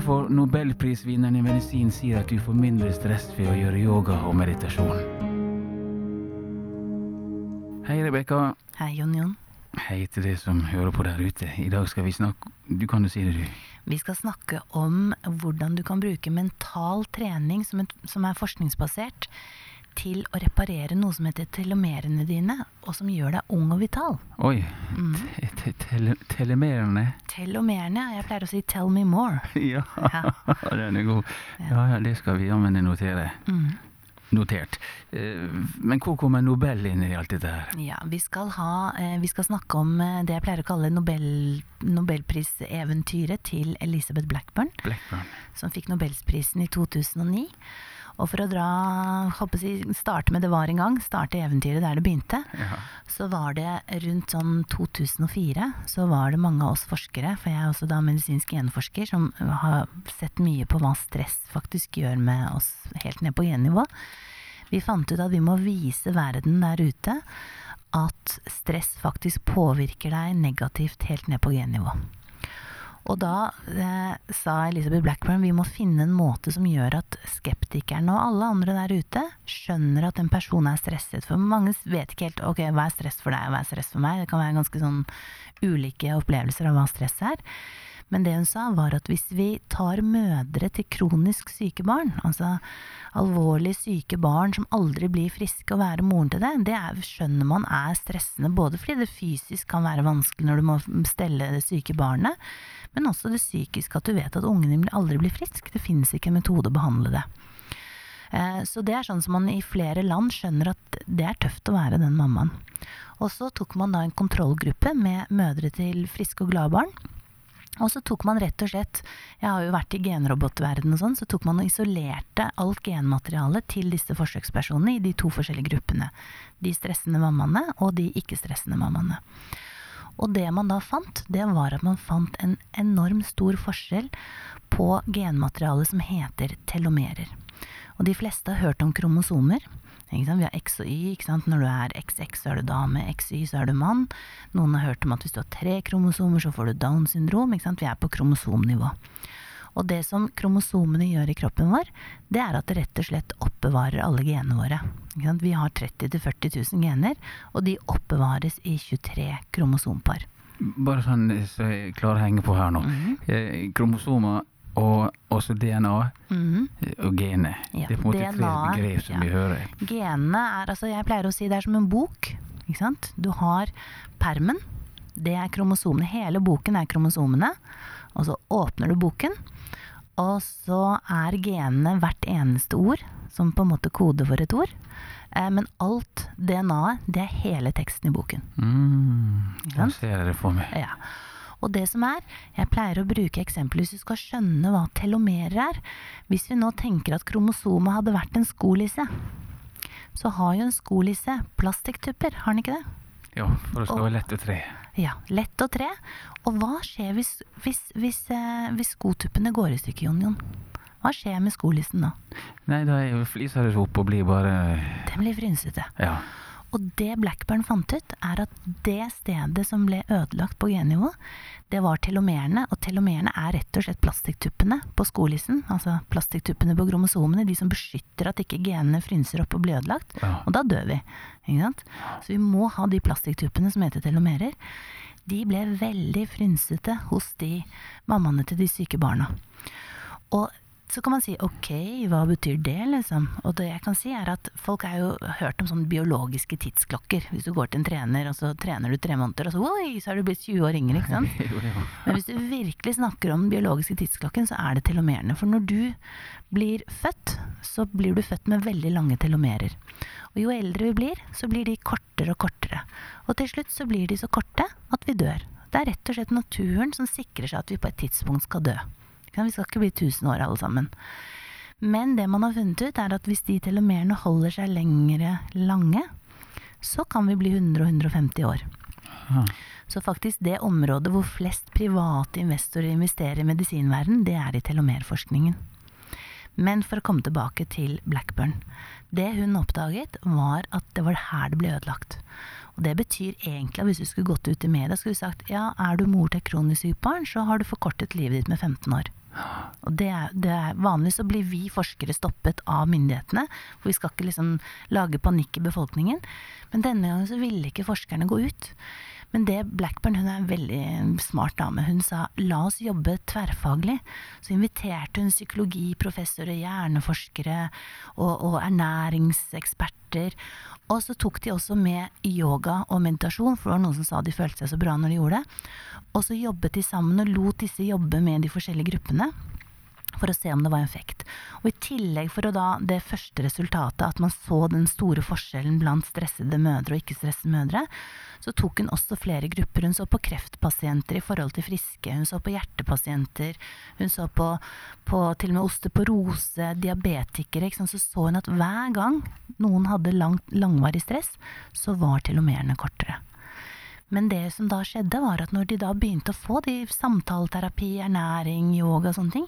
hvorfor nobelprisvinneren i medisin sier at du får mindre stress ved å gjøre yoga og meditasjon. Hei, Rebekka. Hei, Jon Jon. Hei til deg som hører på der ute. I dag skal vi snakke Du kan jo si det, du. Vi skal snakke om hvordan du kan bruke mental trening som, er forskningsbasert, til å reparere noe som heter telomerene dine, og som gjør deg ung og vital. Oi. te- te- tele- Telemerene. Telomerene, jeg pleier å si 'tell me more'. Ja, Ja. den er god. Ja, ja, det skal vi jammen notere. Mm. Notert. Eh, Men hvor kommer Nobel inn i alt dette her? Ja, vi skal, ha, eh, vi skal snakke om eh, det jeg pleier å kalle Nobel, nobelpriseventyret til Elizabeth Blackburn, Blackburn. som fikk nobelsprisen i 2009. Og for å dra, håper jeg, starte med det var en gang, starte eventyret der det begynte, Ja. så var det rundt sånn 2004, så var det mange av oss forskere, for jeg er også da medisinsk genforsker, som har sett mye på hva stress faktisk gjør med oss helt ned på gennivå. Vi fant ut at vi må vise verden der ute at stress faktisk påvirker deg negativt helt ned på gennivå. Og da eh, sa Elizabeth Blackburn vi må finne en måte som gjør at skeptikerne og alle andre der ute skjønner at en person er stresset. For mange vet ikke helt ok, hva er stress for deg, hva er stress for meg. Det kan være ganske sånn ulike opplevelser av hva stress er. Men det hun sa var at hvis vi tar mødre til kronisk syke barn, altså alvorlig syke barn som aldri blir friske, og være moren til det, det er, skjønner man er stressende. Både fordi det fysisk kan være vanskelig når du må stelle det syke barnet, men også det psykiske at du vet at ungen din aldri blir frisk. Det finnes ikke en metode å behandle det. Eh, Så det er sånn som man i flere land skjønner at det er tøft å være den mammaen. Og så tok man da en kontrollgruppe med mødre til friske og glade barn. Og så tok man rett og slett, jeg har jo vært i genrobotverdenen og sånn, så tok man og isolerte alt genmaterialet til disse forsøkspersonene i de to forskjellige gruppene. De stressende mammaene og de ikke-stressende mammaene. Og det man da fant, det var at man fant en enorm stor forskjell på genmaterialet som heter telomerer. Og de fleste har hørt om kromosomer. Vi har X og Y. Ikke sant? Når du er XX, så er du dame. XY, så er du mann. Noen har hørt om at hvis du har tre kromosomer, så får du Downs syndrom. Ikke sant? Vi er på kromosomnivå. Og det som kromosomene gjør i kroppen vår, det er at det rett og slett oppbevarer alle genene våre. Vi har 30 000-40 000 gener, og de oppbevares i 23 kromosompar. Bare sånn så jeg klarer å henge på her nå. eh, kromosomer og også DNA Mhm. og genet. Ja, det er på en måte tre begrep som ja. vi hører. Genene er altså, jeg pleier å si det er som en bok. Ikke sant? Du har permen, det er kromosomene. Hele boken er kromosomene. Og så åpner du boken, og så er genene hvert eneste ord, som på en måte kode for et ord. Eh, men alt DNA-et, det er hele teksten i boken. Mm, da ser jeg det for meg. Ja. Og det som er, jeg pleier å bruke eksempler hvis du skal skjønne hva telomerer er. Hvis vi nå tenker at kromosomet hadde vært en skolisse, så har jo en skolisse plastikktupper, har den ikke det? Ja, for det skal Og- være lett å tre. Ja, lett å tre. Og hva skjer hvis, hvis, hvis, eh, hvis skotuppene går i stykker, Jon Jon? Hva skjer med skolissen da? Nei, da er jo fliser opp og blir bare Den blir frynsete. Ja. Og det Blackburn fant ut, er at det stedet som ble ødelagt på gennivå, det var telomerene. Og telomerene er rett og slett plastikktuppene på skolissen. Altså plastikktuppene på kromosomene, de som beskytter at ikke genene frynser opp og blir ødelagt. ja. Og da dør vi. Ikke sant? Så vi må ha de plastikktuppene som heter telomerer. De ble veldig frynsete hos de mammaene til de syke barna. Og så kan man si ok, hva betyr det, liksom? Og det jeg kan si er at folk har jo hørt om sånne biologiske tidsklokker. Hvis du går til en trener, og så trener du tre måneder, og så, oi, så er du blitt 20 år yngre, ikke sant? Jo, Men hvis du virkelig snakker om den biologiske tidsklokken, så er det telomerene. For når du blir født, så blir du født med veldig lange telomerer. Og jo eldre vi blir, så blir de kortere og kortere. Og til slutt så blir de så korte at vi dør. Det er rett og slett naturen som sikrer seg at vi på et tidspunkt skal dø. Vi skal ikke bli 1000 år alle sammen. Men det man har funnet ut, er at hvis de telomerene holder seg lengre lange, så kan vi bli 100 og 150 år. Aha. Så faktisk det området hvor flest private investorer investerer i medisinverden, det er i telomerforskningen. Men for å komme tilbake til Blackburn. Det hun oppdaget, var at det var her det ble ødelagt. Og det betyr egentlig at hvis du skulle gått ut i media, skulle du sagt ja, er du mor til et kronisk sykt barn, så har du forkortet livet ditt med 15 år. Og det det er Vanlig så blir vi forskere stoppet av myndighetene, for vi skal ikke liksom lage panikk i befolkningen. Men denne gangen så ville ikke forskerne gå ut. Men det Blackburn, hun er en veldig smart dame, hun sa la oss jobbe tverrfaglig. Så inviterte hun psykologiprofessorer, hjerneforskere og, og ernæringseksperter. Og så tok de også med yoga og meditasjon, for det var noen som sa de følte seg så bra når de gjorde det. Og så jobbet de sammen og lot disse jobbe med de forskjellige gruppene for å se om det var effekt. Og i tillegg for å da det første resultatet, at man så den store forskjellen blant stressede mødre og ikke-stressede mødre, så tok hun også flere grupper. Hun så på kreftpasienter i forhold til friske, hun så på hjertepasienter, hun så på, på til og med osteoporose, diabetikere. Så så hun at hver gang noen hadde lang, langvarig stress, så var telomerene kortere. Men det som da skjedde, var at når de da begynte å få de samtaleterapi, ernæring, yoga og sånne ting,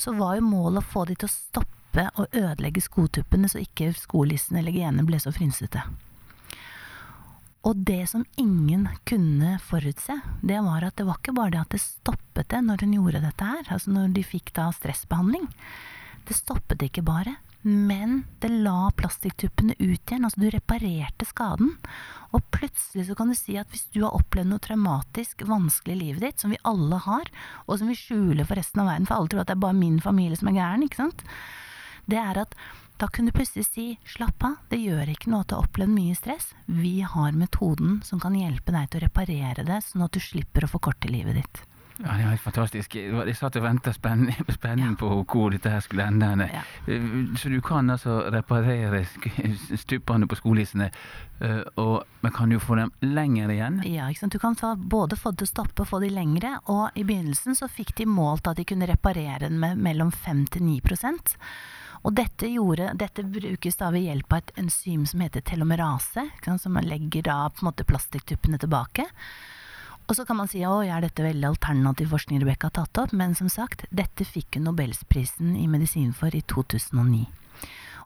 så var jo målet å få de til å stoppe å ødelegge skotuppene, så ikke skolissene eller genene ble så frynsete. Og det som ingen kunne forutse, det var at det var ikke bare det at det stoppet det når hun gjorde dette her, altså når de fikk da stressbehandling. Det stoppet ikke bare, men det la plastikktuppene ut igjen. Altså du reparerte skaden. Og plutselig så kan du si at hvis du har opplevd noe traumatisk vanskelig i livet ditt, som vi alle har, og som vi skjuler for resten av verden, for alle tror at det er bare min familie som er gæren, ikke sant, det er at da kunne du plutselig si slapp av, det gjør ikke noe at du har opplevd mye stress. Vi har metoden som kan hjelpe deg til å reparere det, sånn at du slipper å forkorte livet ditt. Ja, det var helt fantastisk. Jeg satt og venta spenning, spenning på hvor dette her skulle ende. Ja. Eh, så du kan altså reparere stuppene på skolissene, eh, og men kan jo få dem lenger igjen? Ja, ikke sant? du kan ta, både få det til å stoppe og få de lengre. Og i begynnelsen så fikk de målt at de kunne reparere den med mellom 5 til 9% og dette, gjorde, dette brukes da ved hjelp av et enzym som heter telomerase, som legger da på en måte plastikktuppene tilbake. Og så kan man si å, er dette veldig alternativ forskning Rebekka har tatt opp, men som sagt, dette fikk hun Nobelsprisen i medisin for i 2009.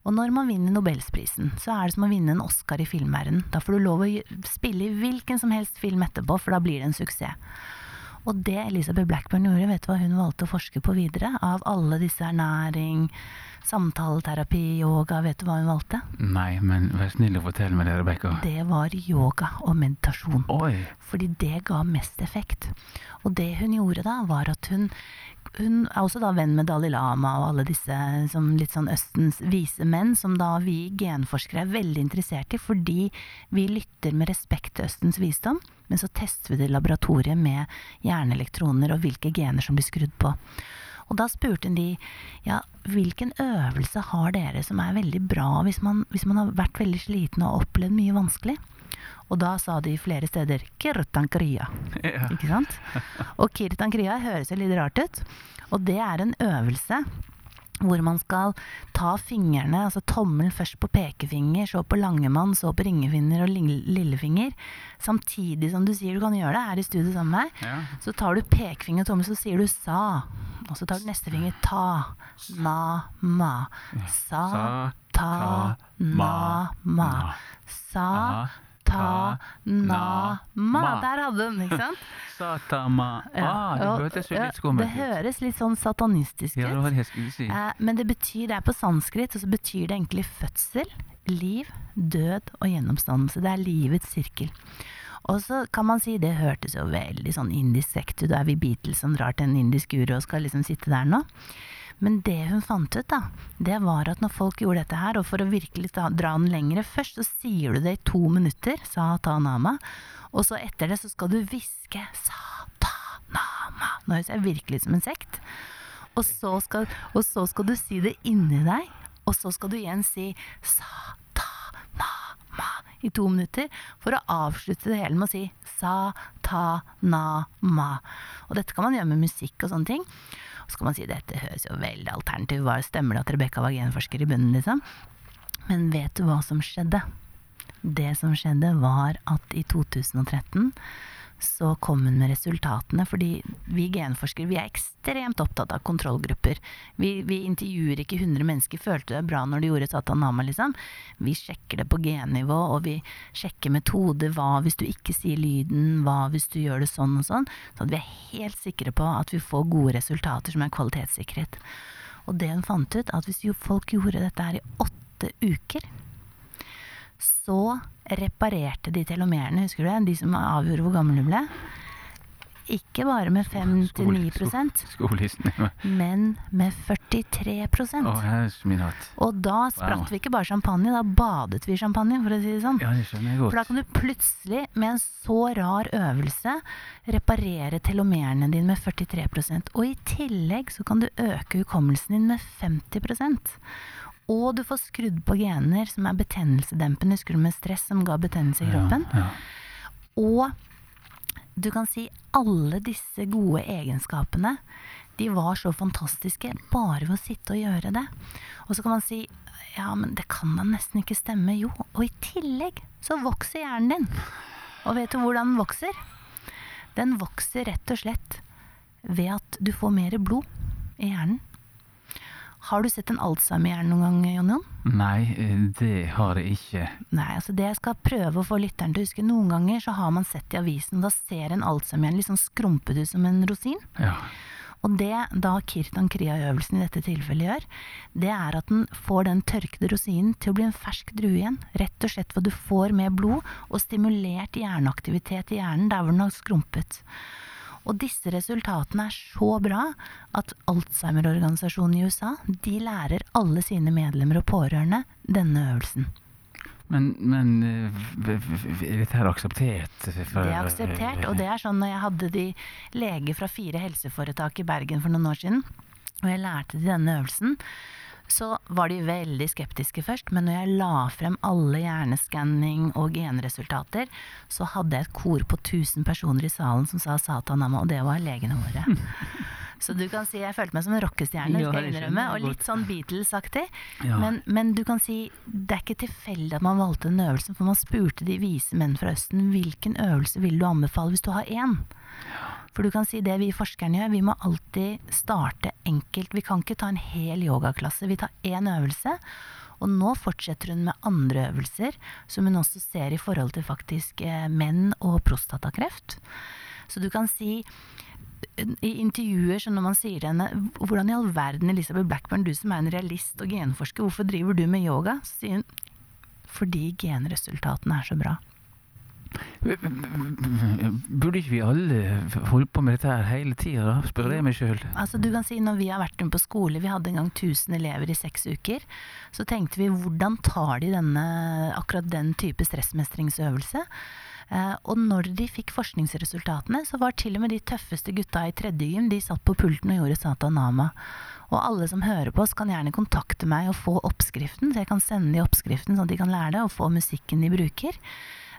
Og når man vinner Nobelsprisen, så er det som å vinne en Oscar i filmverdenen. Da får du lov å spille i hvilken som helst film etterpå, for da blir det en suksess. Og det Elisabeth Blackburn gjorde, vet du hva hun valgte å forske på videre? Av alle disse ernæring, samtaleterapi, yoga, vet du hva hun valgte? Nei, men vær snill å fortelle meg det, Rebekka. Det var yoga og meditasjon. Oi. Fordi det ga mest effekt. Og det hun gjorde da, var at hun hun er også da venn med Dalai Lama og alle disse som litt sånn Østens vise menn, som da vi genforskere er veldig interessert i, fordi vi lytter med respekt til Østens visdom, men så tester vi det i laboratoriet med hjerneelektroner og hvilke gener som blir skrudd på. Og da spurte hun de ja, hvilken øvelse har dere som er veldig bra hvis man, hvis man har vært veldig sliten og opplevd mye vanskelig? Og da sa de flere steder 'kirtankria'. Ja. Ikke sant? Og kirtankria høres jo litt rart ut. Og det er en øvelse hvor man skal ta fingrene, altså tommelen først på pekefinger, så på langemann, så på ringefinger og lillefinger, samtidig som du sier du kan gjøre det her i studio sammen med meg. Ja. Så tar du pekefinger og tommel, så sier du 'sa'. Og så tar du neste finger 'ta', na, 'ma'. Sa, ta, ma, ma. Sa, ta, na, ma. Der hadde den, ikke sant? Satama. Ah, det hørtes jo litt skummelt ut. Det høres litt sånn satanistisk ut. Ja, det var det jeg skulle si. Eh, men det betyr, det er på sanskrit, og så betyr det egentlig fødsel, liv, død og gjennomstandelse. Det er livets sirkel. Og så kan man si, det hørtes jo veldig sånn indisk sekt ut, da er vi Beatles som drar til en indisk uro og skal liksom sitte der nå. Men det hun fant ut, da, det var at når folk gjorde dette her, og for å virkelig dra den lengre først, så sier du det i to minutter, sa Tanama, og så etter det så skal du hviske Satanama. Nå høres jeg virkelig ut som en sekt. Og så, skal, og så skal du si det inni deg, og så skal du igjen si Satanama i to minutter for å avslutte det hele med å si sa-ta-na-ma. Og dette kan man gjøre med musikk og sånne ting. Så kan man si dette høres jo veldig alternativt ut, stemmer det at Rebekka var genforsker i bunnen, liksom? Men vet du hva som skjedde? Det som skjedde, var at i 2013 så kom hun med resultatene. Fordi vi genforskere vi er ekstremt opptatt av kontrollgrupper. Vi, vi intervjuer ikke 100 mennesker. Følte du deg bra når du gjorde Satanama, liksom? Vi sjekker det på gennivå, og vi sjekker metode. Hva hvis du ikke sier lyden? Hva hvis du gjør det sånn og sånn? Så vi er helt sikre på at vi får gode resultater som er kvalitetssikret. Og det hun fant ut, at hvis folk gjorde dette her i åtte uker, så reparerte de telomerene, husker du det? De som avgjorde hvor gammel du ble. Ikke bare med 5-9 Skolisten. men med 43% Å, min hatt. Og da spratt Wow. vi ikke bare champagne, da badet vi champagne, for å si det sånn. Ja, det skjønner jeg For da kan du plutselig, med en så rar øvelse, reparere telomerene dine med 43% Og i tillegg så kan du øke hukommelsen din med 50 Og du får skrudd på gener som er betennelsedempende, du med stress som ga betennelse i kroppen? Ja, ja. Og du kan si alle disse gode egenskapene, de var så fantastiske bare ved å sitte og gjøre det. Og så kan man si ja, men det kan da nesten ikke stemme. Jo, og i tillegg så vokser hjernen din. Og vet du hvordan den vokser? Den vokser rett og slett ved at du får mer blod i hjernen. Har du sett en Alzheimer-hjerne noen gang, Jon Jon? Nei, eh, det har jeg ikke. Nei, altså det jeg skal prøve å få lytteren til å huske. Noen ganger så har man sett i avisen, da ser en Alzheimer litt sånn skrumpet ut som en rosin. Ja. Og det da Kirtan Kriya-øvelsen i dette tilfellet gjør, det er at den får den tørkede rosinen til å bli en fersk drue igjen. Rett og slett for du får mer blod og stimulert hjerneaktivitet i hjernen der hvor den har skrumpet. Og disse resultatene er så bra at Alzheimer-organisasjonen i USA de lærer alle sine medlemmer og pårørende denne øvelsen. Men, men er v- v- dette her akseptert? For, Det er akseptert, og det er sånn når jeg hadde de leger fra fire helseforetak i Bergen for noen år siden, og jeg lærte de denne øvelsen, så var de veldig skeptiske først, men når jeg la frem alle hjerneskanning og genresultater, så hadde jeg et kor på 1000 personer i salen som sa satanama, og det var legene våre. Så du kan si jeg følte meg som en rockestjerne, skal jeg innrømme, og litt sånn Beatles-aktig. Ja. Men, men du kan si det er ikke tilfeldig at man valgte den øvelsen, for man spurte de vise menn fra Østen hvilken øvelse vil du anbefale hvis du har én. For du kan si det vi forskerne gjør, vi må alltid starte enkelt. Vi kan ikke ta en hel yogaklasse, vi tar én øvelse. Og nå fortsetter hun med andre øvelser, som hun også ser i forhold til faktisk eh, menn og prostatakreft. Så du kan si i intervjuer, så når man sier til henne Hvordan i all verden, Elisabeth Blackburn, du som er en realist og genforsker, hvorfor driver du med yoga? Så sier hun fordi genresultatene er så bra. Burde ikke vi alle holde på med dette her hele tida, da? Spør jeg meg sjøl. Altså du kan si Når vi har vært rundt på skole, vi hadde en gang 1000 elever i seks uker, så tenkte vi hvordan tar de denne, akkurat den type stressmestringsøvelse? Eh, og når de fikk forskningsresultatene, så var til og med de tøffeste gutta i tredje gym, de satt på pulten og gjorde satanama. Og alle som hører på oss, kan gjerne kontakte meg og få oppskriften, så jeg kan sende de oppskriften sånn at de kan lære det, og få musikken de bruker.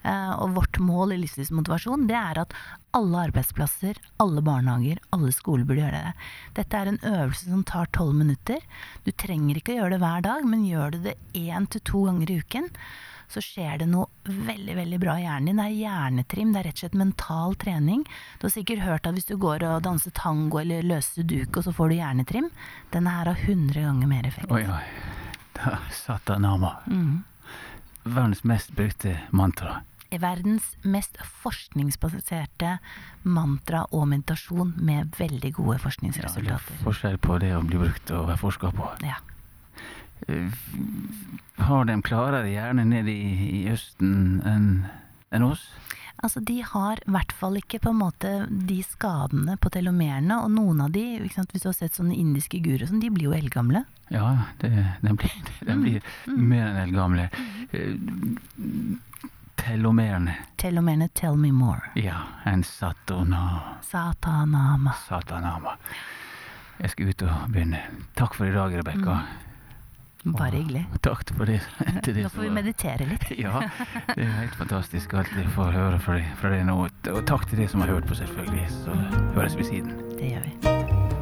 Eh, og vårt mål i livslivsmotivasjon, det er at alle arbeidsplasser, alle barnehager, alle skoler burde gjøre det. Dette er en øvelse som tar tolv minutter. Du trenger ikke å gjøre det hver dag, men gjør du det én til to ganger i uken, så skjer det noe veldig veldig bra i hjernen din. Det er hjernetrim, det er rett og slett mental trening. Du har sikkert hørt at hvis du går og danser tango eller løser sudoku, så får du hjernetrim. Denne her har 100 ganger mer effekt. Oi, oi. Da, Satanama. mm. Verdens mest brukte mantra. Verdens mest forskningsbaserte mantra og meditasjon med veldig gode Ja, er forskningsresultater. forskjell på det å bli brukt og være forska på. Ja. Eh, Har de klarere hjerne nede i, i Østen enn en oss? Altså, de har i hvert fall ikke på en måte de skadene på telomerene, og noen av de, sant, hvis du har sett sånne indiske guruer, sånn, de blir jo eldgamle. Ja, det, de blir, de blir mer enn eldgamle. Eh, Telomerene. Telomerene tell me more. Ja, en satana, Satanama. satanama. Jeg skal ut og begynne. Takk for i dag, Rebekka. Bare hyggelig. Takk for det. det Nå får vi meditere litt. Ja, det er helt fantastisk alt jeg får høre fra deg, fra deg nå. Og takk til de som har hørt på, selvfølgelig. Så høres vi siden. Det gjør vi.